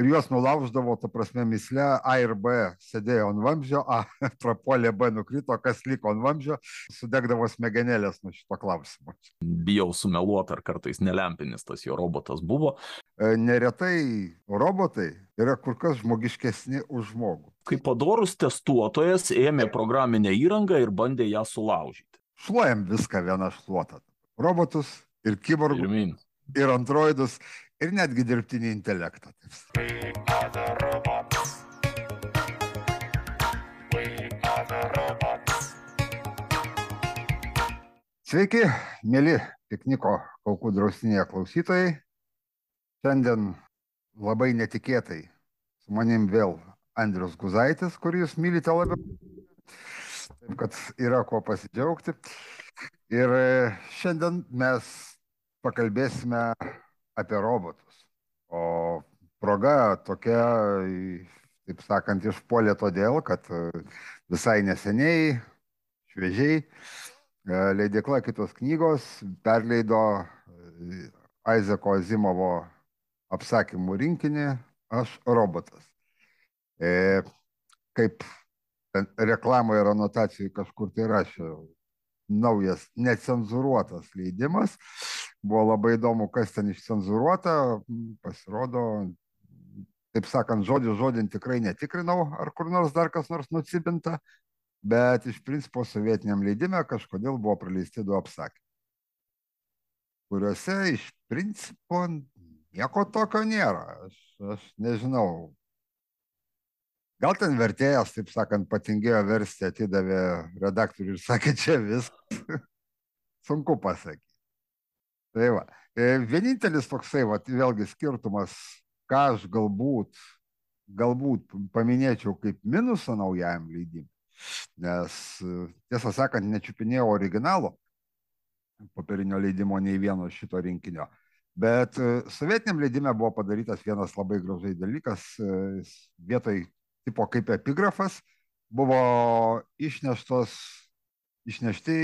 ir juos nulauždavo, ta prasme, misle A ir B sėdėjo ant vamzdžio, A prapolė, B nukrito, kas liko ant vamzdžio, sudegdavo smegenėlės nuo šito klausimo. Bijau sumeluoti, ar kartais nelempinis tas jo robotas buvo. E, neretai robotai yra kur kas žmogiškesni už žmogų. Kaip padorus testuotojas ėmė programinę įrangą ir bandė ją sulaužyti. Šluojam viską vieną šluotą. Robotus ir kiborgus. Ir androidus, ir netgi dirbtinį intelektą. Sveiki, mėly pikniko kaukų draustinėje klausytojai. Šiandien labai netikėtai su manim vėl Andrius Guzaitis, kurį jūs mylite labiau. Taip kad yra ko pasidžiaugti. Ir šiandien mes pakalbėsime apie robotus. O proga tokia, taip sakant, išpolė todėl, kad visai neseniai, šviežiai, leidikla kitos knygos perleido Aizeko Zimovo apsakymų rinkinį Aš robotas. E, kaip reklamoje ir anotacijai kažkur tai rašiau, naujas necenzuruotas leidimas. Buvo labai įdomu, kas ten išcenzuruota. Pasirodo, taip sakant, žodį žodin tikrai netikrinau, ar kur nors dar kas nors nucibinta, bet iš principo sovietiniam leidime kažkodėl buvo praleisti du apsakymai, kuriuose iš principo nieko tokio nėra. Aš, aš nežinau. Gal ten vertėjas, taip sakant, patingėjo versti, atidavė redaktoriui ir sakė, čia viskas. Sunku pasakyti. Tai va. E, vienintelis toksai, va, vėlgi skirtumas, ką aš galbūt, galbūt paminėčiau kaip minusą naujajam leidimui. Nes, tiesą sakant, nečiupinėjau originalo popierinio leidimo nei vieno šito rinkinio. Bet sovietiniam leidime buvo padarytas vienas labai gražai dalykas. Vietoj tipo kaip epigrafas buvo išneštos, išnešti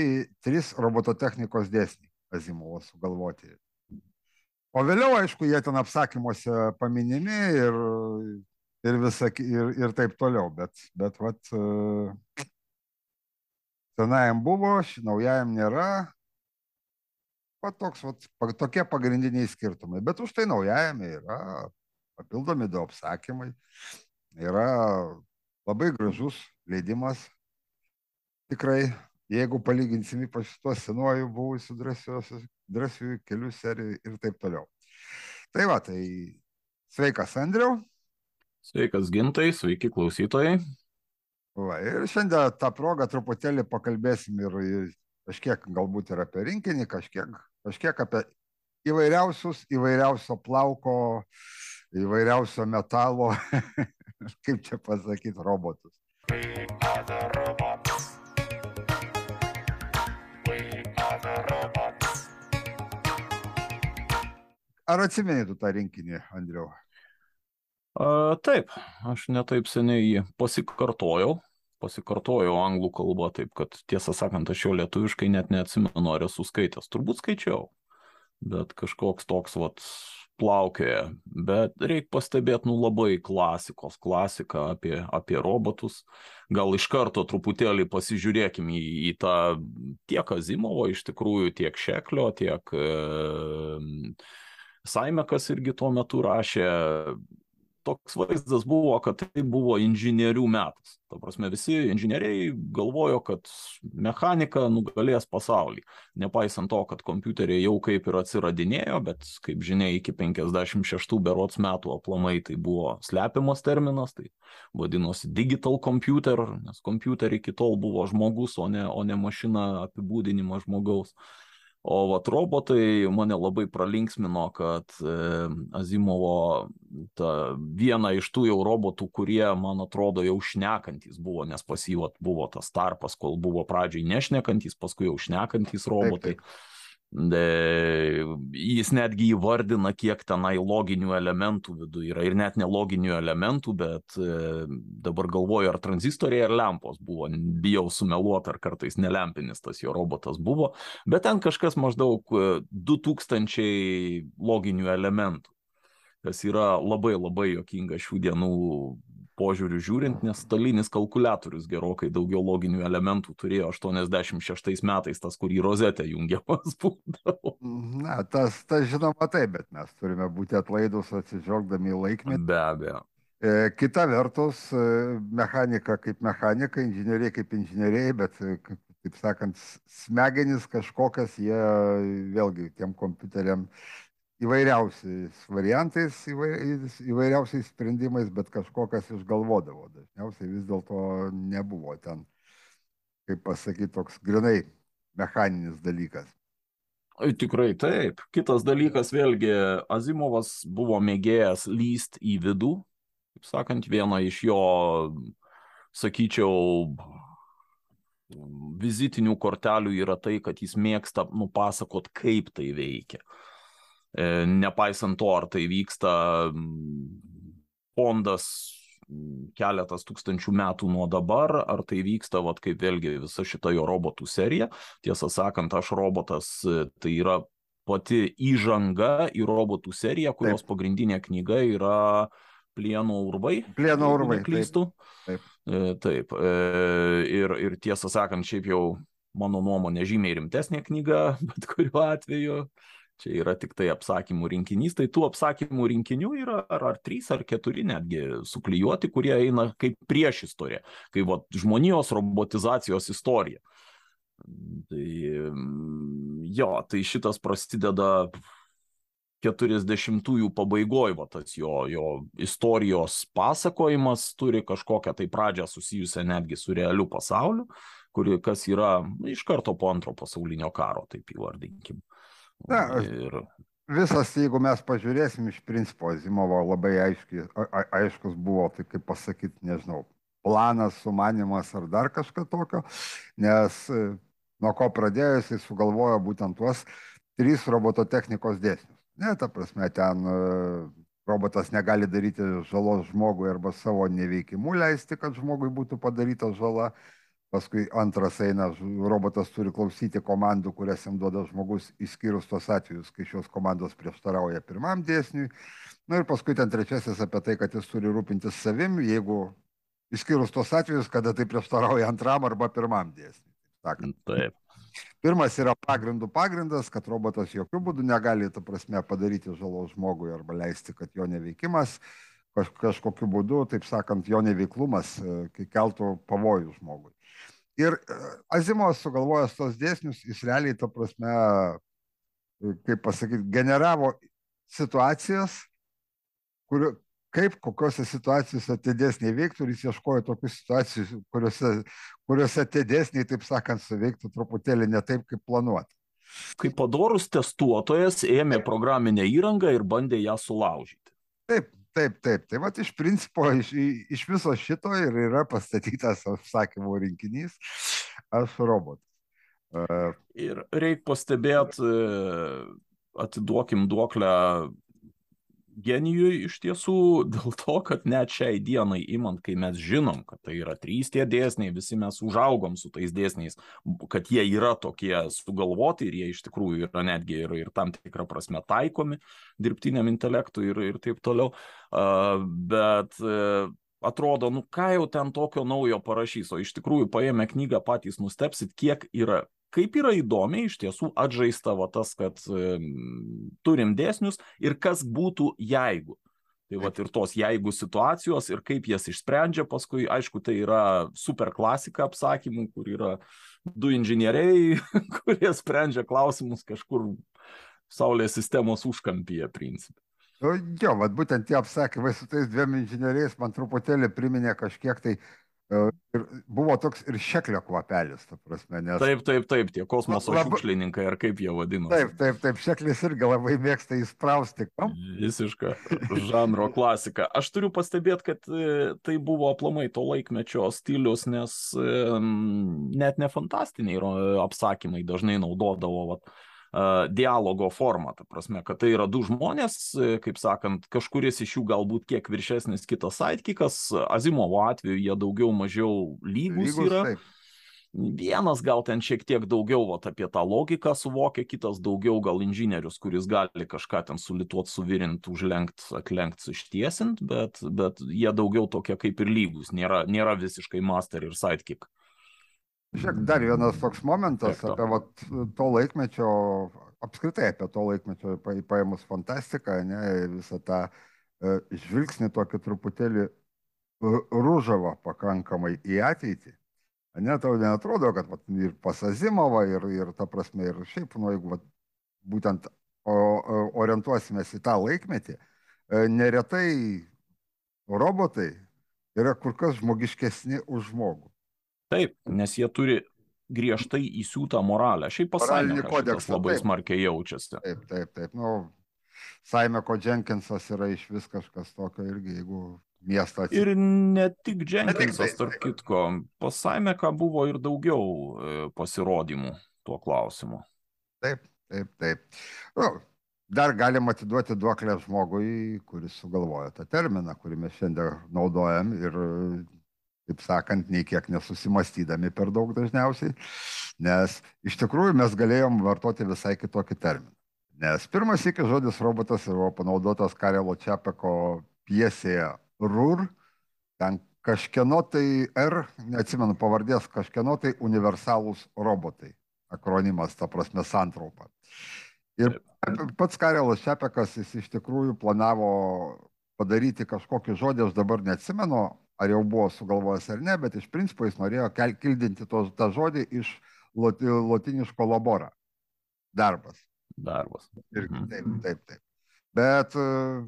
trys robototechnikos dėsniai Azimovo sugalvoti. O vėliau, aišku, jie ten apsakymuose paminimi ir, ir, visa, ir, ir taip toliau. Bet, bet vat, senajam buvo, naujajam nėra. Va toks, va, tokie pagrindiniai skirtumai. Bet už tai naujajame yra papildomi du apsakymai. Yra labai gražus leidimas. Tikrai, jeigu palyginsim ypač tuo senuoju buvusiu drąsiųjų kelių serijų ir taip toliau. Tai va, tai sveikas Andriau. Sveikas Gintai, sveiki klausytojai. Va, ir šiandien tą progą truputėlį pakalbėsim ir kažkiek galbūt ir apie rinkinį, kažkiek, kažkiek apie įvairiausius, įvairiausio plauko, įvairiausio metalo, kaip čia pasakyti, robotus. Ar atsimeni tu tą rinkinį, Andriau? A, taip, aš netaip seniai jį pasikartojau, pasikartojau anglų kalbą, taip kad tiesą sakant, aš jo lietuviškai net neatsimenu, ar esu skaitęs. Turbūt skaičiau, bet kažkoks toks vat plaukioja. Bet reikia pastebėti, nu labai klasikos klasika apie, apie robotus. Gal iš karto truputėlį pasižiūrėkim į, į tą tiek Azimovo iš tikrųjų, tiek Šeklio, tiek e, Saimekas irgi tuo metu rašė toks vaizdas buvo, kad tai buvo inžinierių metas. Ta prasme, visi inžinieriai galvojo, kad mechanika nugalės pasaulį. Nepaisant to, kad kompiuteriai jau kaip ir atsiradinėjo, bet, kaip žinia, iki 56 berots metų aplamai tai buvo slepiamas terminas, tai vadinosi digital computer, nes kompiuteriai iki tol buvo žmogus, o ne, o ne mašina apibūdinimas žmogaus. O vat robotai mane labai pralinksmino, kad Azimovo ta, viena iš tų jau robotų, kurie, man atrodo, jau šnekantis buvo, nes pas jį vat, buvo tas tarpas, kol buvo pradžiai nešnekantis, paskui jau šnekantis robotai. Taip, taip. Jis netgi įvardina, kiek tenai loginių elementų viduje yra. Ir net neloginių elementų, bet e, dabar galvoju, ar tranzistoriai ar lempos buvo, bijau sumeluoti, ar kartais nelempinis tas jo robotas buvo, bet ten kažkas maždaug 2000 loginių elementų. kas yra labai labai jokinga šių dienų požiūrių žiūrint, nes stalinis kalkulatorius gerokai daugiau loginių elementų turėjo 86 metais, tas, kurį rozetė jungiamas būdavo. Na, tas, tas žinoma taip, bet mes turime būti atlaidus atsižvelgdami į laikmetį. Be abejo. E, kita vertus, e, mechanika kaip mechanika, inžinieriai kaip inžinieriai, bet, e, kaip sakant, smegenys kažkokias, jie vėlgi tiem kompiuteriam įvairiausiais variantais, įvairiausiais sprendimais, bet kažkokias išgalvodavo. Dažniausiai vis dėlto nebuvo ten, kaip pasakyti, toks grinai mechaninis dalykas. Tikrai taip. Kitas dalykas, vėlgi, Azimovas buvo mėgėjęs lyst į vidų, kaip sakant, viena iš jo, sakyčiau, vizitinių kortelių yra tai, kad jis mėgsta nupasakot, kaip tai veikia. E, nepaisant to, ar tai vyksta fondas keletas tūkstančių metų nuo dabar, ar tai vyksta, vat, kaip vėlgi visa šita jo robotų serija. Tiesą sakant, aš robotas tai yra pati įžanga į robotų seriją, kurios Taip. pagrindinė knyga yra Plieno urvai. Plieno urvai. Klystų. Taip. Taip. Taip. E, ir, ir tiesą sakant, šiaip jau mano nuomonė žymiai rimtesnė knyga, bet kuriuo atveju. Čia yra tik tai apsakymų rinkinys, tai tų apsakymų rinkinių yra ar, ar trys, ar keturi netgi suklijuoti, kurie eina kaip prieš istoriją, kaip va, žmonijos robotizacijos istorija. Tai jo, tai šitas prasideda 40-ųjų pabaigoje, va tas jo, jo istorijos pasakojimas turi kažkokią tai pradžią susijusią netgi su realiu pasauliu, kuri kas yra iš karto po antro pasaulinio karo, taip įvardinkim. Na, ir... Visas, jeigu mes pažiūrėsim, iš principo, Zimovo labai aiški, a, aiškus buvo, tai kaip pasakyti, nežinau, planas, sumanimas ar dar kažką tokio, nes e, nuo ko pradėjo jisai sugalvojo būtent tuos trys robototechnikos dėsnius. Ne, ta prasme, ten e, robotas negali daryti žalos žmogui arba savo neveikimu leisti, kad žmogui būtų padaryta žala paskui antras eina, robotas turi klausyti komandų, kurias jam duoda žmogus, išskyrus tos atvejus, kai šios komandos prieštarauja pirmam dėsniui. Na ir paskui ten trečiasis apie tai, kad jis turi rūpintis savim, jeigu išskyrus tos atvejus, kada tai prieštarauja antram arba pirmam dėsniui. Sakant. Taip. Pirmas yra pagrindų pagrindas, kad robotas jokių būdų negali, ta prasme, padaryti žalos žmogui arba leisti, kad jo neveikimas kaž, kažkokiu būdu, taip sakant, jo neveiklumas e, keltų pavojų žmogui. Ir e, Azimovas sugalvojęs tos dėsnius, jis realiai, ta prasme, e, kaip pasakyti, generavo situacijas, kur, kaip kokiuose situacijose tie dėsniai veiktų ir jis ieškojo tokių situacijų, kuriuose, kuriuose tie dėsniai, taip sakant, suveiktų truputėlį ne taip, kaip planuota. Kaip padorus testuotojas ėmė programinę įrangą ir bandė ją sulaužyti. Taip, taip, taip. Tai vat iš principo iš, iš viso šito ir yra pastatytas apsakymų rinkinys Aš robotas. Uh, ir reikia pastebėti, atiduokim duoklę genijui iš tiesų dėl to, kad net šiai dienai imant, kai mes žinom, kad tai yra trys tie dėsniai, visi mes užaugom su tais dėsniais, kad jie yra tokie sugalvoti ir jie iš tikrųjų yra netgi ir, ir tam tikrą prasme taikomi dirbtiniam intelektui ir, ir taip toliau. Bet uh, atrodo, nu ką jau ten tokio naujo parašys, o iš tikrųjų paėmę knygą patys nustepsit, kiek yra kaip yra įdomiai iš tiesų atžaista va tas, kad turim dėsnius ir kas būtų jeigu. Tai va ir tos jeigu situacijos ir kaip jas išsprendžia, paskui, aišku, tai yra super klasika apsakymų, kur yra du inžinieriai, kurie sprendžia klausimus kažkur Saulės sistemos užkampyje principė. Nu, jo, vad būtent tie apsakymai su tais dviem inžinieriais man truputėlį priminė kažkiek tai Ir buvo toks ir šeklio kvapelis, ta prasme. Nes... Taip, taip, taip, tie kosmoso Lab... šiukšlininkai, ar kaip jie vadino. Taip, taip, taip, šeklis irgi labai mėgsta įsprausti. Kam? Visiška žanro klasika. Aš turiu pastebėti, kad e, tai buvo aplamai to laikmečio stilius, nes net ne fantastiniai apsakymai dažnai naudodavo. Vat, dialogo formą, ta prasme, kad tai yra du žmonės, e, kaip sakant, kažkuris iš jų galbūt kiek viršesnis, kitas sidekikas, Azimovo atveju jie daugiau mažiau lygus yra. Taip. Vienas gal ten šiek tiek daugiau vat, apie tą logiką suvokia, kitas daugiau gal inžinierius, kuris gali kažką ten sulituot, suvirint, užlenkt, atlenkt, ištiesinti, bet, bet jie daugiau tokie kaip ir lygus, nėra, nėra visiškai master ir sidekick. Žiūrėk, dar vienas toks momentas to. apie vat, to laikmečio, apskritai apie to laikmečio paėmus fantastiką, ne, visą tą e, žvilgsnį tokį truputėlį rūžavą pakankamai į ateitį. Ne, tau neatrodo, kad vat, ir pasazimova, ir, ir ta prasme, ir šiaip, nu, jeigu vat, būtent o, o, orientuosimės į tą laikmetį, e, neretai robotai yra kur kas žmogiškesni už žmogų. Taip, nes jie turi griežtai įsiūtą moralę. Šiaip pasaulyje kodeksas labai taip. smarkiai jaučiasi. Taip, taip, taip. Nu, Saimeko Jenkinsas yra iš vis kažkas tokio irgi, jeigu miestą atsiprašau. Ir ne tik Jenkinsas, tarp kitko, pas Saimeką buvo ir daugiau e, pasirodymų tuo klausimu. Taip, taip, taip. Nu, dar galim atiduoti duoklę žmogui, kuris sugalvojo tą terminą, kurį mes šiandien naudojam ir taip sakant, nei kiek nesusimastydami per daug dažniausiai, nes iš tikrųjų mes galėjom vartoti visai kitokį terminą. Nes pirmas iki žodis robotas buvo panaudotas Karelo Čiapeko pjesėje RUR, ten kažkieno tai R, neatsimenu pavardės, kažkieno tai universalūs robotai, akronimas, ta prasme, santraupa. Ir pats Karelas Čiapekas, jis iš tikrųjų planavo padaryti kažkokį žodį, aš dabar neatsimenu, ar jau buvo sugalvojęs ar ne, bet iš principo jis norėjo kildinti tos, tą žodį iš lotiniško labora. Darbas. Darbas. Ir mhm. taip, taip, taip. Bet uh,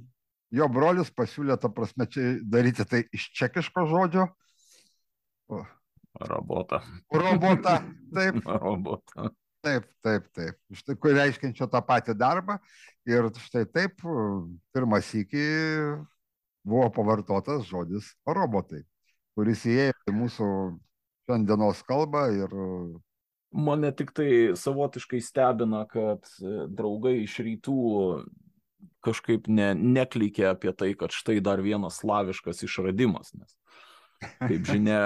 jo brolis pasiūlė, ta prasme, čia daryti tai iš čekiško žodžio. O. Robota. Robota, taip. Robota. Taip, taip, taip. Štai, kur reiškinčio tą patį darbą. Ir štai taip, pirmas iki buvo pavartotas žodis robotai, kuris įėjo į mūsų šiandienos kalbą ir Mane tik tai savotiškai stebina, kad draugai iš rytų kažkaip ne, neklikė apie tai, kad štai dar vienas slaviškas išradimas, nes Kaip žinia,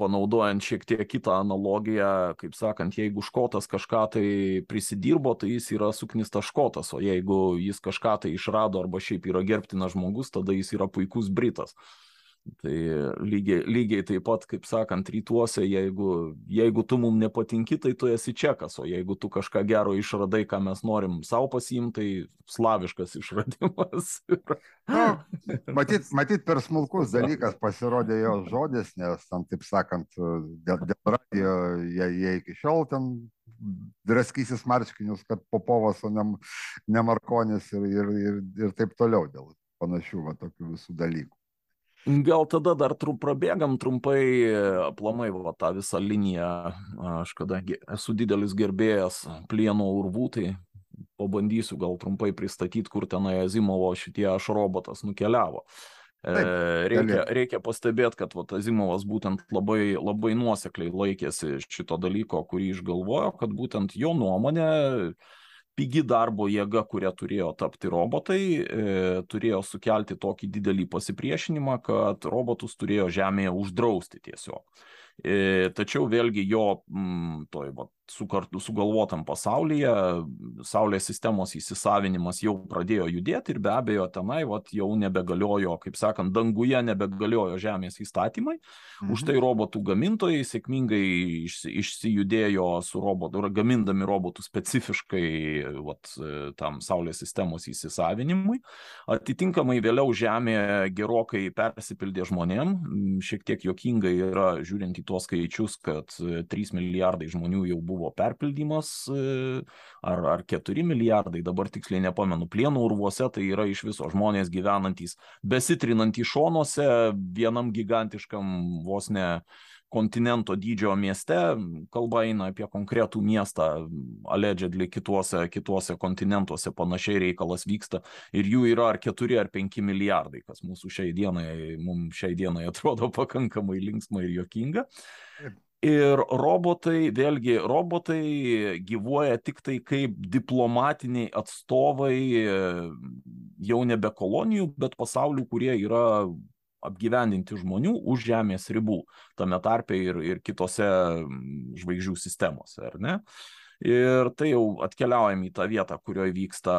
panaudojant šiek tiek kitą analogiją, kaip sakant, jeigu škotas kažką tai prisidirbo, tai jis yra suknistas škotas, o jeigu jis kažką tai išrado arba šiaip yra gerbtinas žmogus, tada jis yra puikus britas. Tai lygiai, lygiai taip pat, kaip sakant, rytuose, jeigu, jeigu tu mums nepatinki, tai tu esi čekas, o jeigu tu kažką gero išradai, ką mes norim savo pasiimti, tai slaviškas išradimas. nu, matyt, matyt, per smulkus dalykas pasirodė jo žodis, nes tam, taip sakant, dėl, dėl radio jie, jie iki šiol ten draskysis marškinius, kad Popovas, o ne, ne Markonis ir, ir, ir, ir taip toliau dėl panašių va, tokių visų dalykų. Gal tada dar trum, prabėgam trumpai aplamai va, tą visą liniją. Aš kadangi esu didelis gerbėjas plieno urvų, tai pabandysiu gal trumpai pristatyti, kur tenai Azimovo šitie aš robotas nukeliavo. Taip, reikia, reikia pastebėti, kad vat, Azimovas būtent labai, labai nuosekliai laikėsi šito dalyko, kurį išgalvojo, kad būtent jo nuomonė pigi darbo jėga, kuria turėjo tapti robotai, e, turėjo sukelti tokį didelį pasipriešinimą, kad robotus turėjo Žemėje uždrausti tiesiog. E, tačiau vėlgi jo mm, toj, va, sukartu, sugalvotam pasaulyje Saulės sistemos įsisavinimas jau pradėjo judėti ir be abejo tenai vat, jau nebegaliojo, kaip sakant, danguje nebegaliojo Žemės įstatymai. Mhm. Už tai robotų gamintojai sėkmingai išsi, išsijudėjo su robotu, gamindami robotų specifiškai vat, tam Saulės sistemos įsisavinimui. Atitinkamai vėliau Žemė gerokai persipildė žmonėm. Šiek tiek jokingai yra žiūrint į tuos skaičius, kad 3 e, milijardai žmonių jau buvo perpildymas, e, ar, ar 4 milijardai, dabar tiksliai nepamenu, plieno urvuose tai yra iš viso žmonės gyvenantys, besitrinantys šonuose vienam gigantiškam vos ne kontinento dydžio mieste, kalba eina apie konkretų miestą, allegedly kituose, kituose kontinentuose panašiai reikalas vyksta ir jų yra ar keturi ar penki milijardai, kas mūsų šiai dienai, mums šiai dienai atrodo pakankamai linksma ir jokinga. Ir robotai, vėlgi, robotai gyvuoja tik tai kaip diplomatiniai atstovai jau nebe kolonijų, bet pasaulių, kurie yra apgyvendinti žmonių už Žemės ribų, tame tarpe ir, ir kitose žvaigždžių sistemose, ar ne? Ir tai jau atkeliaujam į tą vietą, kurioje vyksta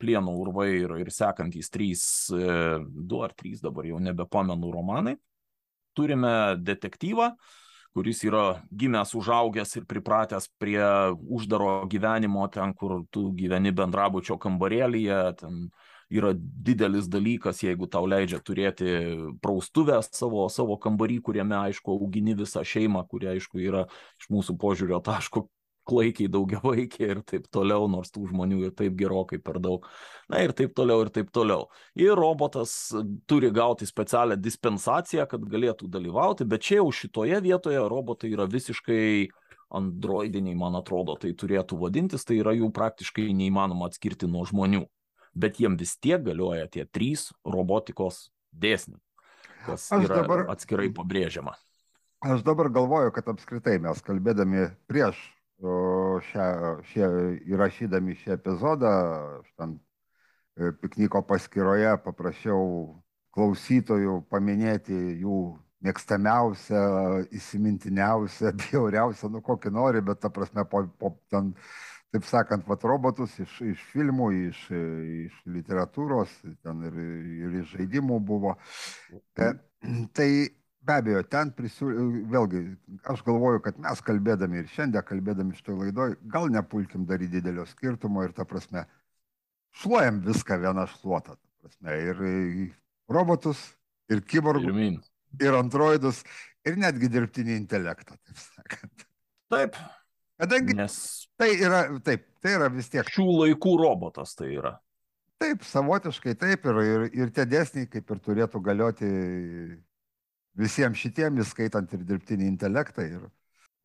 plieno urvai ir, ir sekantys trys, e, du ar trys dabar jau nebepamenu romanai. Turime detektyvą, kuris yra gimęs, užaugęs ir pripratęs prie uždaro gyvenimo, ten, kur tu gyveni bendrabučio kambarėlyje, ten yra didelis dalykas, jeigu tau leidžia turėti praustuvę savo, savo kambarį, kuriame, aišku, augini visą šeimą, kurie, aišku, yra iš mūsų požiūrio taško klaikiai daugiavaikė ir taip toliau, nors tų žmonių ir taip gerokai per daug. Na ir taip toliau, ir taip toliau. Ir robotas turi gauti specialią dispensaciją, kad galėtų dalyvauti, bet čia jau šitoje vietoje robotai yra visiškai androidiniai, man atrodo, tai turėtų vadintis, tai yra jų praktiškai neįmanoma atskirti nuo žmonių bet jiem vis tiek galioja tie trys robotikos dėsniai, kas aš yra dabar, atskirai pabrėžiama. Aš dabar galvoju, kad apskritai mes kalbėdami prieš šią, šią, įrašydami šį epizodą, aš ten e, pikniko paskyroje paprašiau klausytojų paminėti jų mėgstamiausią, įsimintiniausią, bjauriausią, nu kokį nori, bet ta prasme, po, po ten taip sakant, vat, robotus iš, iš filmų, iš, iš literatūros, ten ir, ir iš žaidimų buvo. E, tai be abejo, ten prisiūlė, vėlgi, aš galvoju, kad mes kalbėdami ir šiandien kalbėdami šitoj laidoj, gal nepulkim daryti didelio skirtumo ir ta prasme, šluojam viską vieną šluotą. Prasme, ir robotus, ir kiborgus, ir androidus, ir netgi dirbtinį intelektą, taip sakant. Taip. Kadangi Nes Tai yra, taip, tai yra vis tiek. Šių laikų robotas tai yra. Taip, savotiškai taip ir, ir, ir tie dėsniai kaip ir turėtų galioti visiems šitiem, įskaitant ir dirbtinį intelektą. Ir,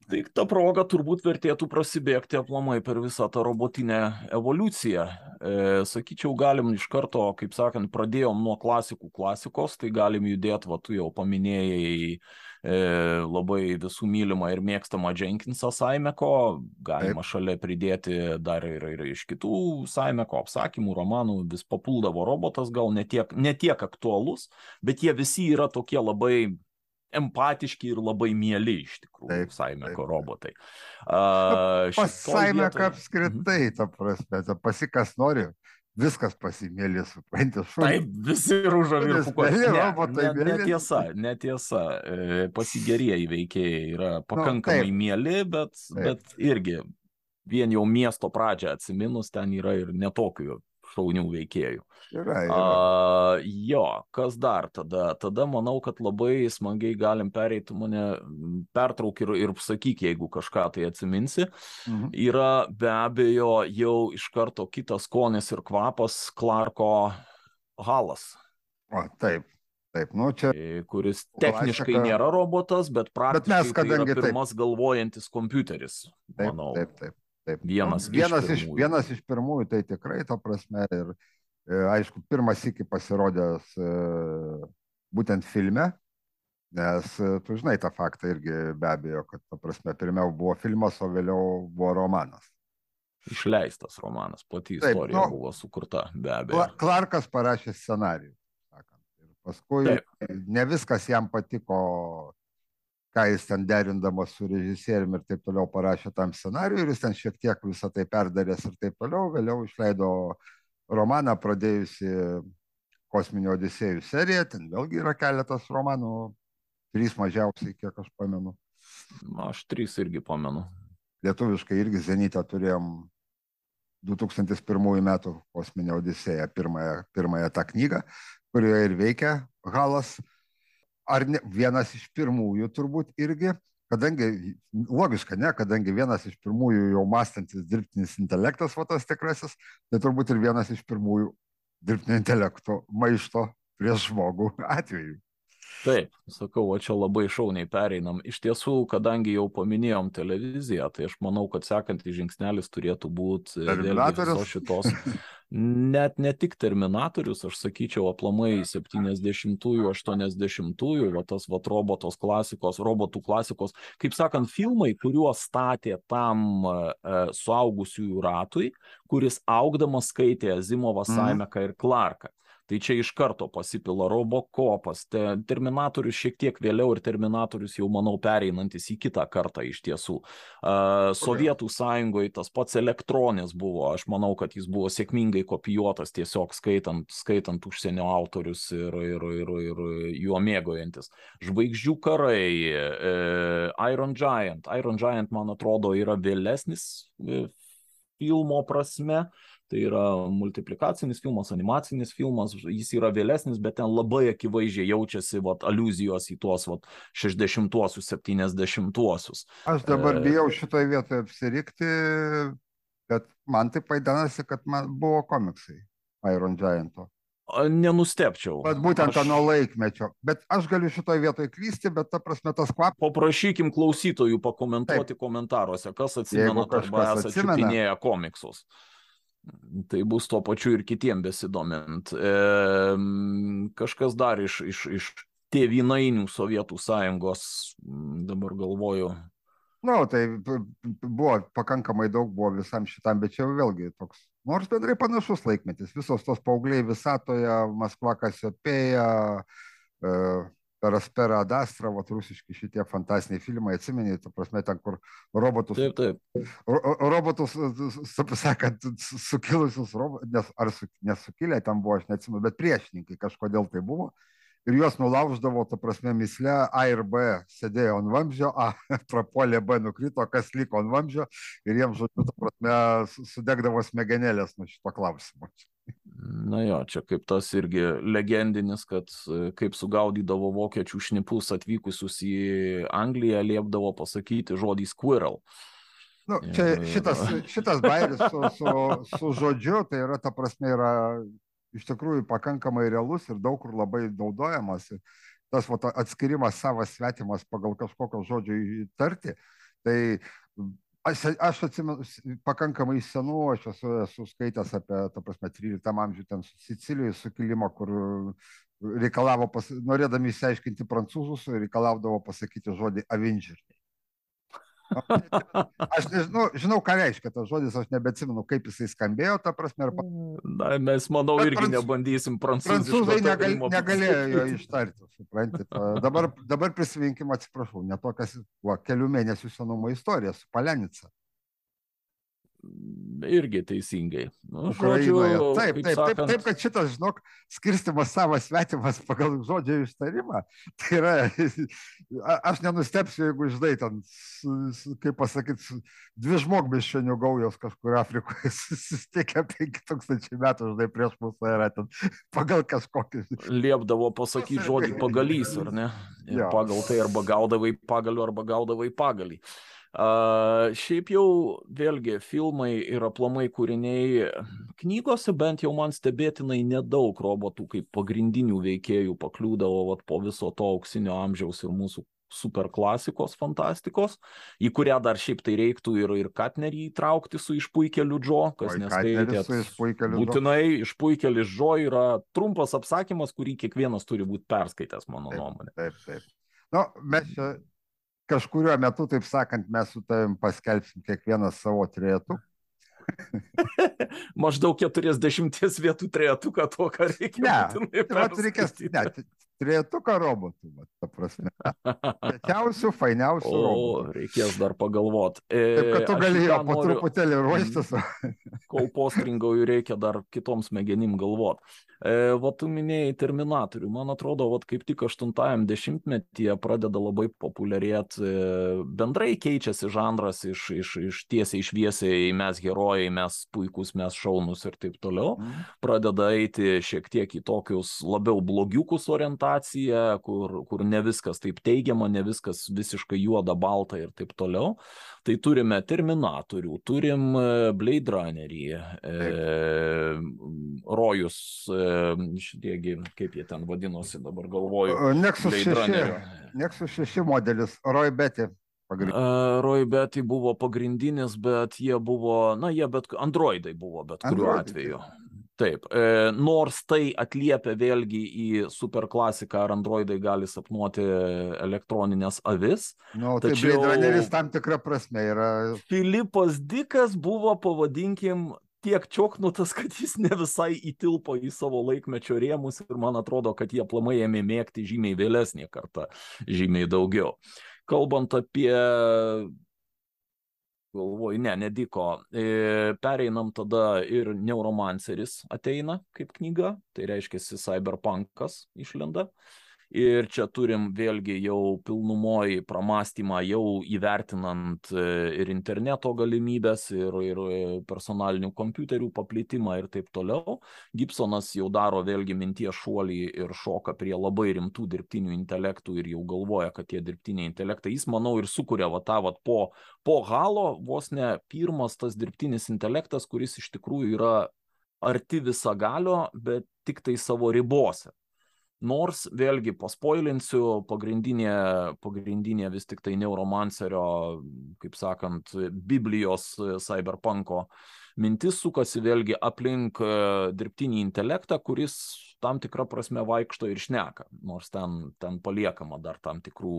Tai ta proga turbūt vertėtų prasibėgti aplamai per visą tą robotinę evoliuciją. E, sakyčiau, galim iš karto, kaip sakant, pradėjom nuo klasikų klasikos, tai galim judėti, va, tu jau paminėjai e, labai visų mylimą ir mėgstamą Jenkinsą Saimeko, galima Taip. šalia pridėti dar ir, ir iš kitų Saimeko apsakymų, romanų, vis papuldavo robotas, gal netiek, netiek aktualus, bet jie visi yra tokie labai empatiški ir labai mieli iš tikrųjų Saimeko robotai. Uh, pas Saimeką vietoj... apskritai, mhm. ta prasme, ta pasikas nori, viskas pasimėlė, supranti, šūdai. Taip, visi rūžavi ir fukuoja. Ne, ne, netiesa, netiesa. E, Pasigerieji veikėjai yra nu, pakankamai nu, mėly, bet, taip. bet irgi vien jau miesto pradžią atsiminus, ten yra ir netokių šaunių veikėjų. Yra, yra. A, jo, kas dar tada? Tada manau, kad labai smagiai galim pereiti, mane pertrauk ir, ir sakyk, jeigu kažką tai atsiminsi. Mhm. Yra be abejo jau iš karto kitas skonis ir kvapas Clarko Halas. O, taip. Taip, nu čia. E, kuris techniškai klasika... nėra robotas, bet praktiškai bet mes, kadangi, tai yra pirmas taip. galvojantis kompiuteris. Taip, manau. taip, taip. Taip. Vienas, vienas, iš, iš, vienas iš pirmųjų, tai tikrai, ta prasme, ir e, aišku, pirmas iki pasirodęs e, būtent filme, nes e, tu žinai tą faktą irgi be abejo, kad, ta prasme, pirmiau buvo filmas, o vėliau buvo romanas. Išleistas romanas, Taip, istorija nu, buvo sukurta, be abejo. Clarkas parašė scenarijų, sakant. Ir paskui Taip. ne viskas jam patiko ką jis ten derindamas su režisieriumi ir taip toliau parašė tam scenariui ir jis ten šiek tiek visą tai perdaręs ir taip toliau, vėliau išleido romaną pradėjusi kosminio odisėjų seriją, ten vėlgi yra keletas romanų, trys mažiausiai, kiek aš pamenu. Aš trys irgi pamenu. Lietuviškai irgi Zenitą turėjom 2001 metų kosminio odisėją, pirmąją, pirmąją tą knygą, kurioje ir veikia Halas ar ne, vienas iš pirmųjų turbūt irgi, kadangi, logiška, ne, kadangi vienas iš pirmųjų jau mąstantis dirbtinis intelektas, va tas tikrasis, tai turbūt ir vienas iš pirmųjų dirbtinio intelekto maišto prieš žmogų atveju. Taip, sakau, o čia labai šauniai pereinam. Iš tiesų, kadangi jau paminėjom televiziją, tai aš manau, kad sekantis žingsnelis turėtų būti visos šitos net ne tik Terminatorius, aš sakyčiau, aplamai 70-ųjų, 80-ųjų, va tas va robotos klasikos, robotų klasikos, kaip sakant, filmai, kuriuos statė tam e, suaugusiųjų ratui, kuris augdamas skaitė Zimovą, mhm. Saimeką ir Clarką. Tai čia iš karto pasipila Robocopas, te, Terminatorius šiek tiek vėliau ir Terminatorius jau, manau, pereinantis į kitą kartą iš tiesų. Uh, Sovietų sąjungoje tas pats elektronis buvo, aš manau, kad jis buvo sėkmingai kopijuotas tiesiog skaitant, skaitant užsienio autorius ir, ir, ir, ir juo mėgojantis. Žvaigždžių karai, uh, Iron Giant. Iron Giant, man atrodo, yra vėlesnis uh, filmo prasme. Uh, Tai yra multiplikacinis filmas, animacinis filmas, jis yra vėlesnis, bet ten labai akivaizdžiai jaučiasi vat, aluzijos į tuos vat, 60-uosius, 70-uosius. Aš dabar e... bijau šitoje vietoje apsirikti, bet man tai paidanasi, kad man buvo komiksai Iron Gianto. Nenustepčiau. Bet būtent aš... nuo laikmečio. Bet aš galiu šitoje vietoje klysti, bet ta prasme tas kvapas. Paprašykim klausytojų pakomentuoti Taip. komentaruose, kas atsimena arba esate čiupinėję komiksus. Tai bus tuo pačiu ir kitiem besidomint. E, kažkas dar iš, iš, iš tėvinainių Sovietų sąjungos, dabar galvoju. Na, no, tai buvo pakankamai daug buvo visam šitam, bet čia vėlgi toks, nors bendrai panašus laikmetis. Visos tos paaugliai visatoje, Maskva Kasiopėja, e, Peraspera Adastra, vat rusiški šitie fantastiniai filmai, atsimeni, ta prasme, ten, kur robotus. Taip, taip. Ro, robotus, sakant, sukilusius, nes, ar su, nesukilę ten buvo, aš neatsimenu, bet priešininkai kažkodėl tai buvo. Ir juos nulauždavo, ta prasme, misle A ir B sėdėjo ant vamzdžio, A prapolė, B nukrito, kas liko ant vamzdžio ir jiems, žodžiu, ta prasme, sudegdavo smegenėlės nuo šito klausimo. Na jo, čia kaip tas irgi legendinis, kad e, kaip sugaudydavo vokiečių šnipus atvykusius į Angliją, liepdavo pasakyti žodį squirrel. Nu, čia ir... šitas, šitas bairis su, su, su žodžiu, tai yra, ta prasme, yra iš tikrųjų pakankamai realus ir daug kur labai naudojamas. Tas vat, atskirimas savas svetimas pagal kažkokio žodžio įtarti, tai aš, aš atsimenu pakankamai senų, aš esu, esu skaitęs apie, ta prasme, 13 amžių ten Sicilijos sukilimą, kur reikalavo, pas, norėdami įsiaiškinti prancūzus, reikalaudavo pasakyti žodį avengeriai. Aš nežinau, žinau, ką reiškia tas žodis, aš nebeatsimenu, kaip jisai skambėjo, ta prasme. Ir... Na, mes, manau, Bet irgi prancūz... nebandysim prancūziškai. Prancūzai negal, negalėjo jo ištarti, suprantate. Dabar, dabar prisiminkim, atsiprašau, netokias, kelių mėnesių senumo istorija su Palenica irgi teisingai. Nu, Ukrainoje. Žodžiu, taip, taip, sakant... taip, taip, kad šitas, žinok, skirstimas savas svetimas pagal žodžio ištarimą, tai yra, aš nenustepsiu, jeigu, žinai, ten, kaip pasakyti, dvi žmogbiščionių gaujos kažkur Afrikoje susitikę 5000 metų, žinai, prieš mūsų yra ten pagal kažkokį. Liepdavo pasakyti žodį pagalys, ar ne? Ir pagal tai arba gaudavai pagaliu, arba gaudavai pagalį. Uh, šiaip jau vėlgi filmai ir aplamai kūriniai knygose bent jau man stebėtinai nedaug robotų kaip pagrindinių veikėjų pakliūdavo vat, po viso to auksinio amžiaus ir mūsų super klasikos fantastikos, į kurią dar šiaip tai reiktų ir, ir Katnerį įtraukti su išpuikeliu Džo, kas neskaitė. Būtinai išpuikelis Džo yra trumpas apsakymas, kurį kiekvienas turi būti perskaitęs, mano taip, nuomonė. Taip, taip. Nu, mes čia kažkuriuo metu, taip sakant, mes su tavim paskelbsim kiekvienas savo trietų. Maždaug 40 vietų trietuką to, ką reikia. Ne, tai reikės, ne, trietuką robotų, va, ta prasme. Rečiausių, fainiausių. O, robotų. reikės dar pagalvoti. E, Taip, kad tu galėjai po truputėlį ruoštis. Kol postringauju reikia dar kitoms smegenim galvoti. E, va, tu minėjai Terminatorių. Man atrodo, va, kaip tik 80-ajam dešimtmetyje pradeda labai populiarėti, e, bendrai keičiasi žanras iš, iš, iš tiesiai išviesiai, mes herojai, mes puikus, mes šaunus ir taip toliau. Mm. Pradeda eiti šiek tiek į tokius labiau blogiukus orientaciją, kur, kur ne viskas taip teigiama, ne viskas visiškai juoda, balta ir taip toliau. Tai turime Terminatorių, turim e, Blade Runnerį, e, Rojus. E, šitiegi, kaip jie ten vadinosi, dabar galvoju. Nexus 6, Nexus 6 modelis, Roy Betty. Uh, Roy Betty buvo pagrindinis, bet jie buvo, na, jie bet, androidai buvo bet kuriuo atveju. Taip, e, nors tai atliepia vėlgi į superklasiką, ar androidai gali sapnuoti elektroninės avis. Nu, tai tačiau Blade Runneris tam tikrą prasme yra. Filipas Dikas buvo, pavadinkim, tiek čioknutas, kad jis ne visai įtilpo į savo laikmečio rėmus ir man atrodo, kad jie plamai ėmė mėgti žymiai vėlesnį kartą, žymiai daugiau. Kalbant apie galvoju, ne, nediko. E, pereinam tada ir Neuromanceris ateina kaip knyga, tai reiškia Cyberpunkas išlenda. Ir čia turim vėlgi jau pilnumoji pramastymą, jau įvertinant e, ir interneto galimybės, ir, ir e, personalinių kompiuterių paplitimą ir taip toliau. Gibsonas jau daro vėlgi minties šuolį ir šoka prie labai rimtų dirbtinių intelektų ir jau galvoja, kad tie dirbtiniai intelektai, jis manau ir sukuria va tą va po, po halo vos ne pirmas tas dirbtinis intelektas, kuris iš tikrųjų yra arti visagalio, bet tik tai savo ribose Nors vėlgi paspoilinsiu, pagrindinė, pagrindinė vis tik tai neuromancerio, kaip sakant, Biblijos cyberpunko mintis sukasi vėlgi aplink dirbtinį intelektą, kuris tam tikrą prasme vaikšto ir šneka, nors ten, ten paliekama dar tam tikrų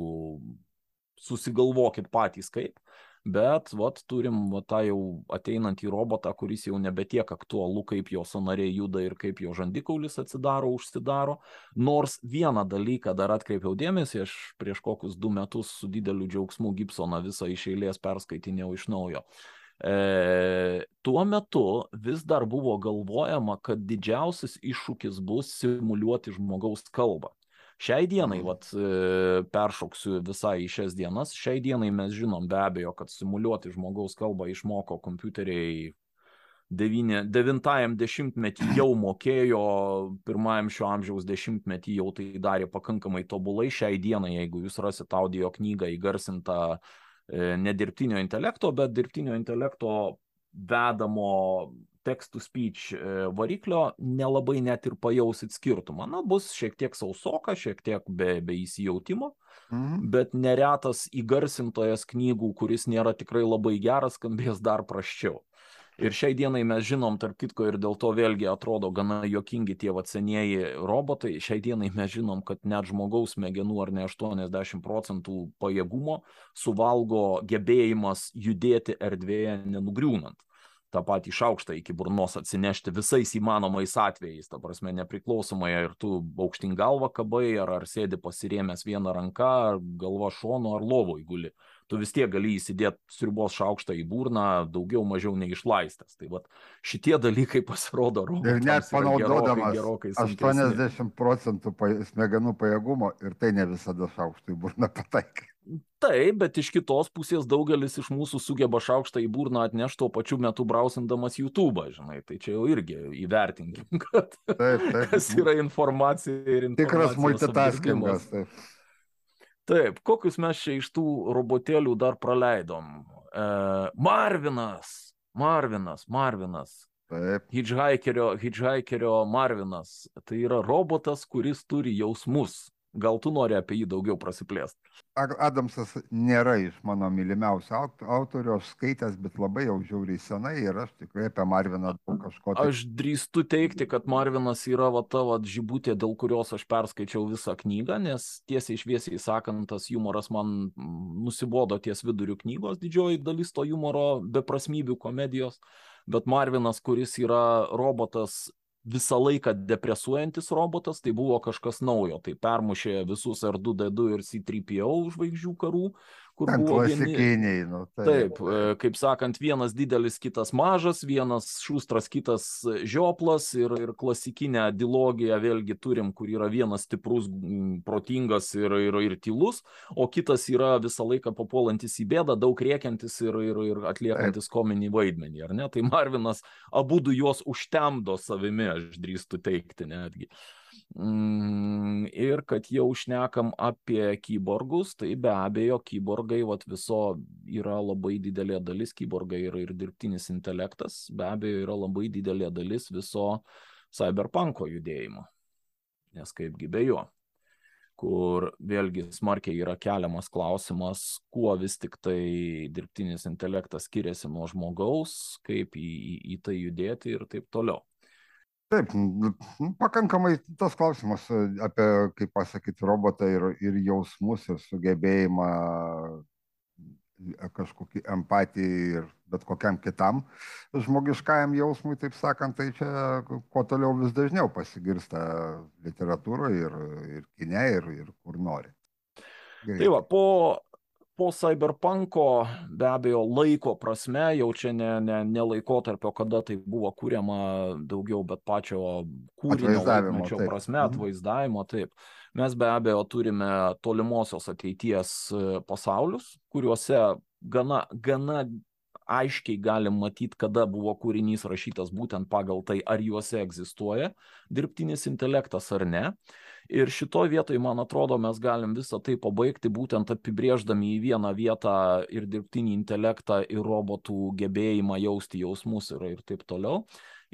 susigalvokit patys kaip bet vat turim va tą jau ateinantį robotą, kuris jau nebe tiek aktualu, kaip jo sonariai juda ir kaip jo žandikaulis atsidaro, užsidaro. Nors vieną dalyką dar atkreipiau dėmesį, aš prieš kokius du metus su dideliu džiaugsmu Gibsoną visą iš eilės perskaitinėjau iš naujo. E, tuo metu vis dar buvo galvojama, kad didžiausias iššūkis bus simuliuoti žmogaus kalbą. Šiai dienai, mhm. vat, e, peršoksiu visai į šias dienas, šiai dienai mes žinom be abejo, kad simuliuoti žmogaus kalbą išmoko kompiuteriai devintajam dešimtmetį jau mokėjo, pirmajam šio amžiaus dešimtmetį jau tai darė pakankamai tobulai. Šiai dienai, jeigu jūs rasit audio knygą įgarsintą e, ne dirbtinio intelekto, bet dirbtinio intelekto vedamo text to speech e, variklio nelabai net ir pajausit skirtumą. Na, bus šiek tiek sausoka, šiek tiek be, be įsijautimo, mhm. bet neretas įgarsintojas knygų, kuris nėra tikrai labai geras, skambės dar praščiau. Ir šiai dienai mes žinom, tarp kitko, ir dėl to vėlgi atrodo gana jokingi tie senieji robotai, šiai dienai mes žinom, kad net žmogaus smegenų ar ne 80 procentų pajėgumo suvalgo gebėjimas judėti erdvėje nenugriūnant tą patį šaukštą iki burnos atsinešti visais įmanomais atvejais, ta prasme, nepriklausomai ar tu aukštin galvą kabai, ar, ar sėdi pasirėmęs vieną ranką, ar galva šonu, ar lovoj guli. Tu vis tiek gali įsidėti sriubos šaukštą į burną daugiau mažiau neišlaistęs. Tai vat, šitie dalykai pasirodo. Ir net panaudodamas gerokai, gerokai 80 procentų smegenų pajėgumo ir tai ne visada šaukštą į burną pataikai. Taip, bet iš kitos pusės daugelis iš mūsų sugeba šaukštą į burną atnešti tuo pačiu metu brausindamas YouTube, žinai, tai čia jau irgi įvertinkim, kad taip, taip. kas yra informacija ir. Tikras multitaskingas. Taip. taip, kokius mes čia iš tų robotėlių dar praleidom? E, Marvinas, Marvinas, Marvinas. Taip. Hitchhikerio, Hitchhikerio Marvinas. Tai yra robotas, kuris turi jausmus. Gal tu nori apie jį daugiau prasiplėsti? Adamsas nėra iš mano mylimiausių autorių, aš skaitęs, bet labai jau žiauriai senai ir aš tikrai apie Marviną daug kažko. Tai... Aš drįstu teikti, kad Marvinas yra va ta va žibutė, dėl kurios aš perskaičiau visą knygą, nes tiesiai išviesiai sakant, tas humoras man nusibodo ties vidurių knygos, didžioji dalis to humoro beprasmybių komedijos, bet Marvinas, kuris yra robotas visą laiką depresuojantis robotas, tai buvo kažkas naujo. Tai permušė visus R2D2 ir C3PO žvaigždžių karų, kur Ten buvo klasikiniai. Vieni... Nu, tai... Taip, e, kaip sakant, vienas didelis, kitas mažas, vienas šustras, kitas žioplas ir, ir klasikinę dilogiją vėlgi turim, kur yra vienas stiprus, protingas ir, ir, ir tylus, o kitas yra visą laiką papuolantis į bėdą, daug rėkiantis ir, ir, ir atliekantis Taip. kominį vaidmenį, ar ne? Tai Marvinas abu du juos užtemdo savimi, aš drįstu teikti netgi. Mm, ir kad jau šnekam apie kyborgus, tai be abejo, kyborgai, vat viso yra labai didelė dalis, kyborgai yra ir dirbtinis intelektas, be abejo, yra labai didelė dalis viso cyberpunko judėjimo. Nes kaipgi be jo kur vėlgi smarkiai yra keliamas klausimas, kuo vis tik tai dirbtinis intelektas skiriasi nuo žmogaus, kaip į, į, į tai judėti ir taip toliau. Taip, pakankamai tas klausimas e, apie, kaip pasakyti, robotą ir, ir jausmus ir sugebėjimą kažkokį empatiją ir bet kokiam kitam žmogiškajam jausmui, taip sakant, tai čia kuo toliau vis dažniau pasigirsta literatūroje ir, ir kine, ir, ir kur nori. Gerai. Tai va, po po cyberpunko be abejo laiko prasme jau čia ne ne ne laikotarpio kada tai buvo kuriama daugiau bet pačio kūrinio laikmečio prasme Mhm. atvaizdavimo taip. Mes be abejo turime tolimosios ateities e, pasaulius kuriuose gana gana aiškiai galim matyt kada buvo kūrinys rašytas būtent pagal tai ar juose egzistuoja dirbtinis intelektas ar ne ir šitoj vietoj man atrodo mes galim visa tai pabaigti būtent apibrėždami į vieną vietą ir dirbtinį intelektą ir robotų gebėjimą jausti jausmus ir, ir taip toliau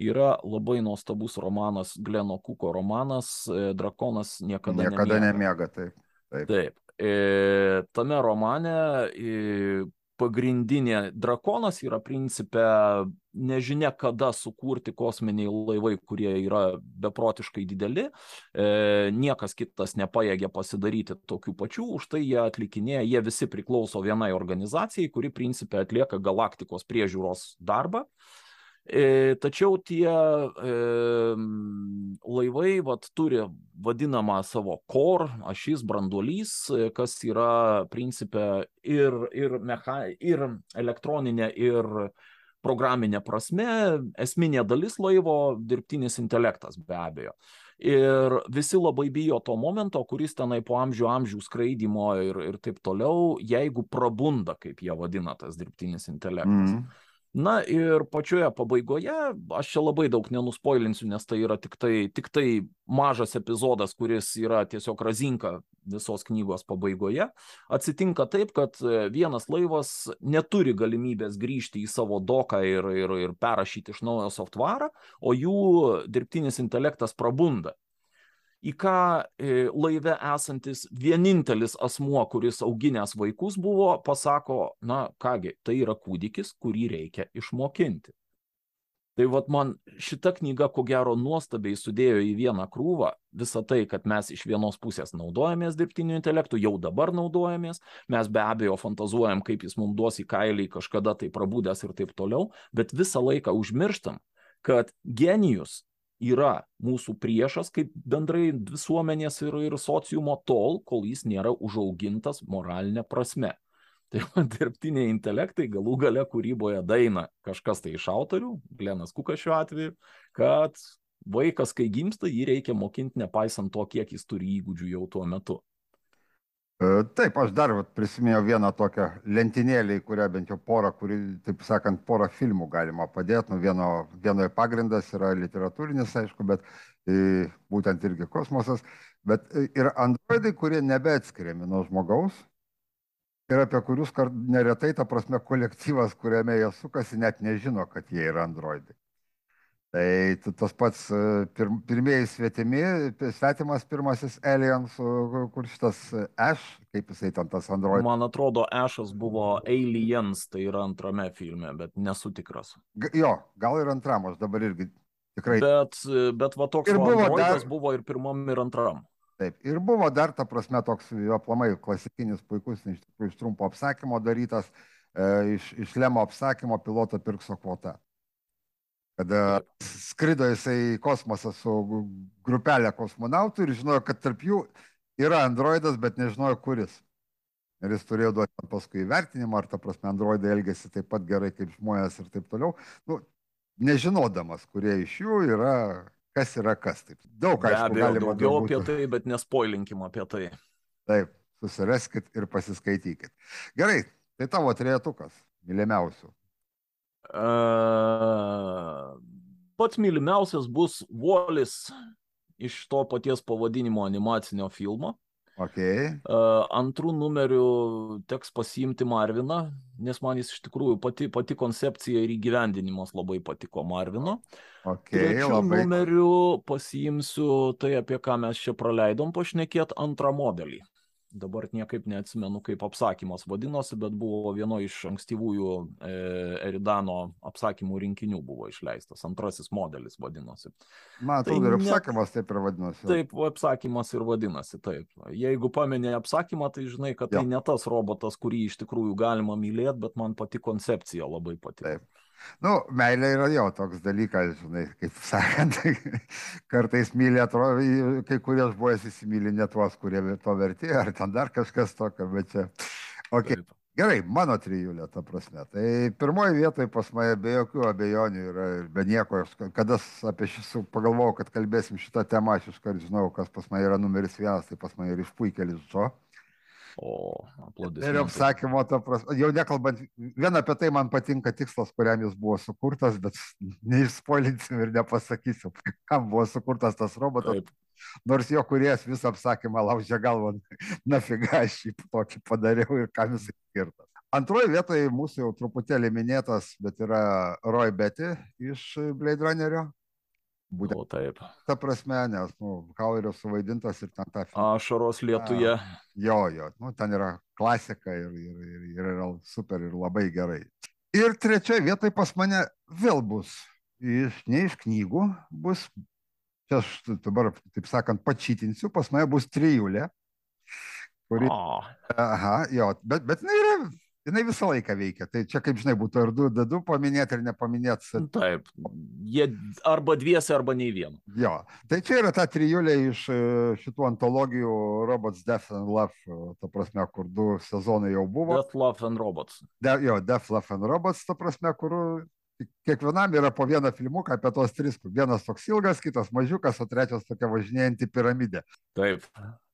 yra labai nuostabus romanas Gleno Kuko romanas e, Drakonas niekada, Niekada nemiega. nemiega, taip. Taip. Taip. E, tame romane e, pagrindinė drakonas yra principe nežinia kada sukurti kosminiai laivai, kurie yra beprotiškai dideli. E, niekas kitas nepajėgia pasidaryti tokių pačių, už tai jie atlikinėja, jie visi priklauso vienai organizacijai, kuri principe atlieka galaktikos priežiūros darbą. E, tačiau tie laivai vat, turi vadinamą savo core, ašis, branduolys, kas yra principė ir, ir, mecha, ir elektroninė, ir programinė prasme, esminė dalis laivo dirbtinis intelektas be abejo. Ir visi labai bijo to momento, kuris tenai po amžių amžių skraidimo ir, ir taip toliau, jeigu prabunda, kaip jie vadina, tas dirbtinis intelektas. Mhm. Na ir pačioje pabaigoje, aš čia labai daug nenuspoilinsiu, nes tai yra tik tai, tik tai mažas epizodas, kuris yra tiesiog razinka visos knygos pabaigoje. Atsitinka taip, kad e, vienas laivas neturi galimybės grįžti į savo doką ir, ir, ir perrašyti iš naujo softvarą, o jų dirbtinis intelektas prabunda į ką e, laive esantis vienintelis asmuo, kuris auginęs vaikus buvo, pasako, na kągi, tai yra kūdikis, kurį reikia išmokinti. Tai vad man šita knyga, ko gero, nuostabiai sudėjo į vieną krūvą visą tai, kad mes iš vienos pusės naudojamės dirbtiniu intelektu, jau dabar naudojamės, mes be abejo fantazuojam, kaip jis mums duos į kailį kažkada tai prabūdęs ir taip toliau, bet visą laiką užmirštam, kad genijus yra mūsų priešas kaip bendrai visuomenės ir, ir sociumo tol, kol jis nėra užaugintas moralinė prasme. Tai dirbtiniai intelektai galų gale kūryboje daina kažkas tai iš autorių, Glenas Kukas šiuo atveju, kad vaikas, kai gimsta, jį reikia mokinti nepaisant to, kiek jis turi įgūdžių jau tuo metu. E, Taip, aš dar vat prisiminiau vieną tokią lentynėlę, į kurią bent jau porą, kuri, taip sakant, porą filmų galima padėti. Nu, vieno, vienoje pagrindas yra literatūrinis, aišku, bet e, būtent irgi kosmosas. Bet e, yra androidai, kurie nebeatskiriami nuo žmogaus ir apie kurius neretai, ta prasme, kolektyvas, kuriame jie sukasi, net nežino, kad jie yra androidai. Tai tas pats e, pir, pirmieji svetimi, svetimas pirmasis su- kur šitas e, Ash, kaip jisai ten tas androidas. Man atrodo, Ešas buvo Aliens, tai yra antrame filme, bet nesu tikras. G- Jo, gal ir antram, aš dabar irgi tikrai. Bet, bet va toks Ir buvo dar- buvo ir pirmam, ir antram. Taip. Ir buvo dar, ta prasme, toks jo aplamai klasikinis, puikus, iš tikrųjų, iš trumpo apsakymo darytas, e, iš, iš Lemo apsakymo piloto pirkso kvota. Kada skrido jisai į kosmosą su grupelė kosmonautų ir žinojo, kad tarp jų yra androidas, bet nežinojo, kuris. Ir jis turėjo duoti paskui įvertinimą, ar ta prasme androidai elgesi taip pat gerai kaip žmonės ir taip toliau. Nu, nežinodamas, kurie iš jų yra, kas yra kas. Taip. Daug, aišku, abejo, galima daugiau galbūt- apie tai, bet nespoilinkim apie tai. Taip, susiraskit ir pasiskaitykit. Gerai, tai tavo trejetukas, mylimiausių. E, Pats mylimiausias bus Volis iš to paties pavadinimo animacinio filmo. Ok, E, Antrų numerių teks pasiimti Marviną, nes man jis iš tikrųjų pati, pati koncepcija ir įgyvendinimas labai patiko Marvino. ok, Trečių labai. numerių pasiimsiu tai, apie ką mes čia praleidom pašnekėt, antrą modelį. Dabar niekaip neatsimenu, kaip apsakymas vadinosi, bet buvo vieno iš ankstyvųjų e, Eridano apsakymų rinkinių buvo išleistas, antrasis modelis vadinosi. Man atrodo, tai ir apsakymas ne... taip ir vadinosi. Taip, apsakymas ir vadinasi, taip. Jeigu paminė apsakymą, tai žinai, kad tai jo. tai ne tas robotas, kurį iš tikrųjų galima mylėti, bet man pati koncepcija labai patiko. Taip. Nu, meilė yra jo toks dalykas, žinai, kaip sakant, kartais myli, atrodo, kai kurie žmonės įsimylė ne tuos, kurie to vertė, ar ten dar kažkas tokio, bet čia. Okay. Gerai, mano trijulė, ta prasme. Tai pirmoji vietoje pas mane be jokių abejonių yra ir be nieko. Kada apie šį pagalvojau, kad kalbėsim šitą temą, aš iškart žinau, kas pas mane yra numeris vienas, tai pas mane yra išpuikelis Džo. O, aplodismentai. Ir apsakymo, ta prasme, jau nekalbant, vien apie tai man patinka tikslas, kuriam jis buvo sukurtas, bet neišspoilinsim ir nepasakysim, kam buvo sukurtas tas robotas. Taip. Nors jo kuriejas visą apsakymą laužė galvą, nafiga aš jį tokį padariau ir kam jis skirtas. Antroji vietoje mūsų jau truputėlį minėtas, bet yra Roy Betty iš Blade Runnerio. Būtent. O taip. Ta prasme, nes, nu, Kauerio suvaidintas ir ten ta... Ašaros lietuje. Jo, jo, nu, ten yra klasika ir, ir, ir, ir yra super ir labai gerai. Ir trečioje vietoje pas mane vėl bus, iš, ne iš knygų, bus, čia aš dabar, taip sakant, pačytinsiu, pas mane bus trijulė. Kuri, o. aha, jo, bet, bet jinai yra jinai visą laiką veikia. Tai čia, kaip žinai, būtų ir du, du paminėti ir nepaminėti. Taip, jie arba dviese, arba nei vienu. Jo, tai čia yra ta trijulė iš e, šitų antologijų Robots Death and Love, e, ta prasme, kur du sezonai jau buvo. Death, Love and Robots. De, jo, Death, Love and Robots, ta prasme, kur kiekvienam yra po vieną filmuką apie tos tris. Vienas toks ilgas, kitas mažiukas, o trečias tokia važinėjanti piramidė. Taip.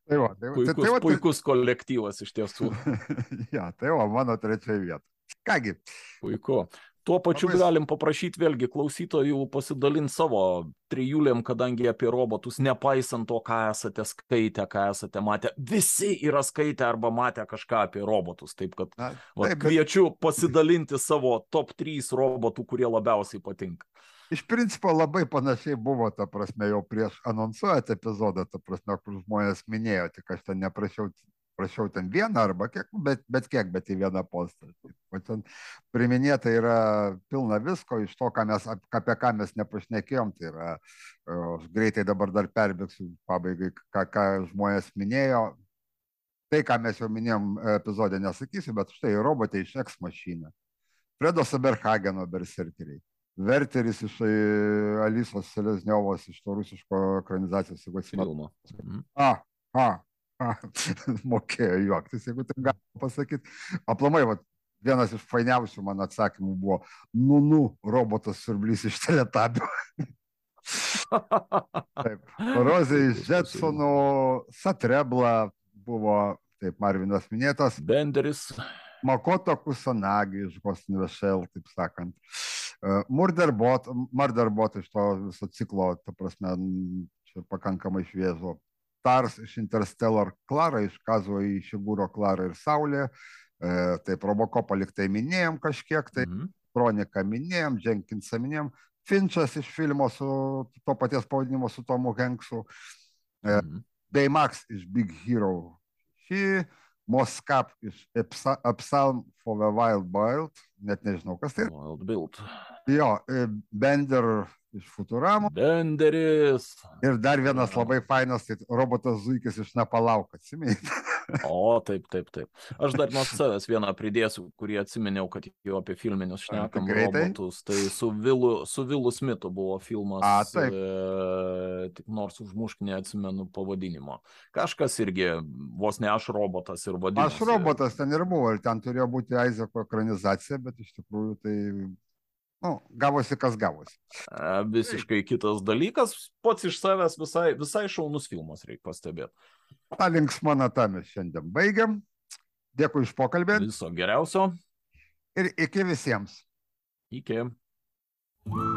Tai va, tai, puikus, tai, tai va, puikus kolektyvas iš tiesų. ja, tai va, mano trečioje vietoje. Kągi. Puiku. Tuo pačiu Labai... galim paprašyti vėlgi klausytojų pasidalinti savo trijulėm, kadangi apie robotus, nepaisant to, ką esate skaitę, ką esate matę, visi yra skaitę arba matę kažką apie robotus. Taip kad Na, taip, va, kviečiu bet... pasidalinti savo top 3 robotų, kurie labiausiai patinka iš principo labai panašiai buvo, ta prasme, jau prieš anonsuojant epizodą, ta prasme, kur žmonės minėjo, tik aš ten neprašiau, prašiau ten vieną arba kiek, bet, bet kiek, bet į vieną postą. O ten priminėta yra pilna visko iš to, ką mes, apie ką mes nepašnekėjom, tai yra, aš greitai dabar dar perbėgsiu pabaigai, ką, ką žmonės minėjo. Tai, ką mes jau minėjom epizodė, nesakysiu, bet štai robotai iš X mašiną. Fredo Saberhageno berserkeriai. Verteris iš e, Alisos Selezniovos, iš to rusiško ekranizacijos, jeigu atsimenu. Mhm. A, a, a, mokėjo juoktis, jeigu tai galima pasakyti. Aplamai, va, vienas iš fainiausių mano atsakymų buvo, nu, nu, robotas surblys iš teletabių. taip, Rozė iš Jetsonų, Satrebla buvo, taip, Marvinas minėtas. Benderis. Makoto Kusanagi iš Shell, taip sakant. Murderbot, Murderbot iš to viso ciklo, ta prasme, čia pakankamai šviežo. Tars iš Interstellar, Klara iš Kazo į Šigūro Klarą ir Saulė. E, taip, Robocopą liktai minėjom kažkiek, tai -hmm. Kroniką minėjom, Jenkinsą minėjom, Finčas iš filmo su to paties pavadinimo su Tomu Henksu, mm -hmm. Baymax iš Big Hero. Šį Moskap iš A Psalm for the Wild Wild, net nežinau, kas tai. Wild Build. Jo, e, Bender iš Futuramo. Benderis. Ir dar vienas labai fainas, tai robotas Zuikis iš Nepalauk, atsimėjai. O, taip, taip, taip. Aš dar nuo savęs vieną pridėsiu, kurį atsiminiau, kad jau apie filminius šnekam robotus. Tai su Vilu, su Vilu Smitu buvo filmas. A, taip. E, tik nors užmušk neatsimenu pavadinimo. Kažkas irgi, vos ne aš robotas ir vadinasi. Aš robotas ten ir buvo, ir ten turėjo būti Aizeko ekranizacija, bet iš tikrųjų tai nu, gavosi, kas gavosi. A, visiškai kitas dalykas, pats iš savęs visai, visai šaunus filmas, reikia pastebėti. Ta linksma nata mes šiandien baigiam. Dėkui iš pokalbį. Viso geriausio. Ir iki visiems. Iki. thank you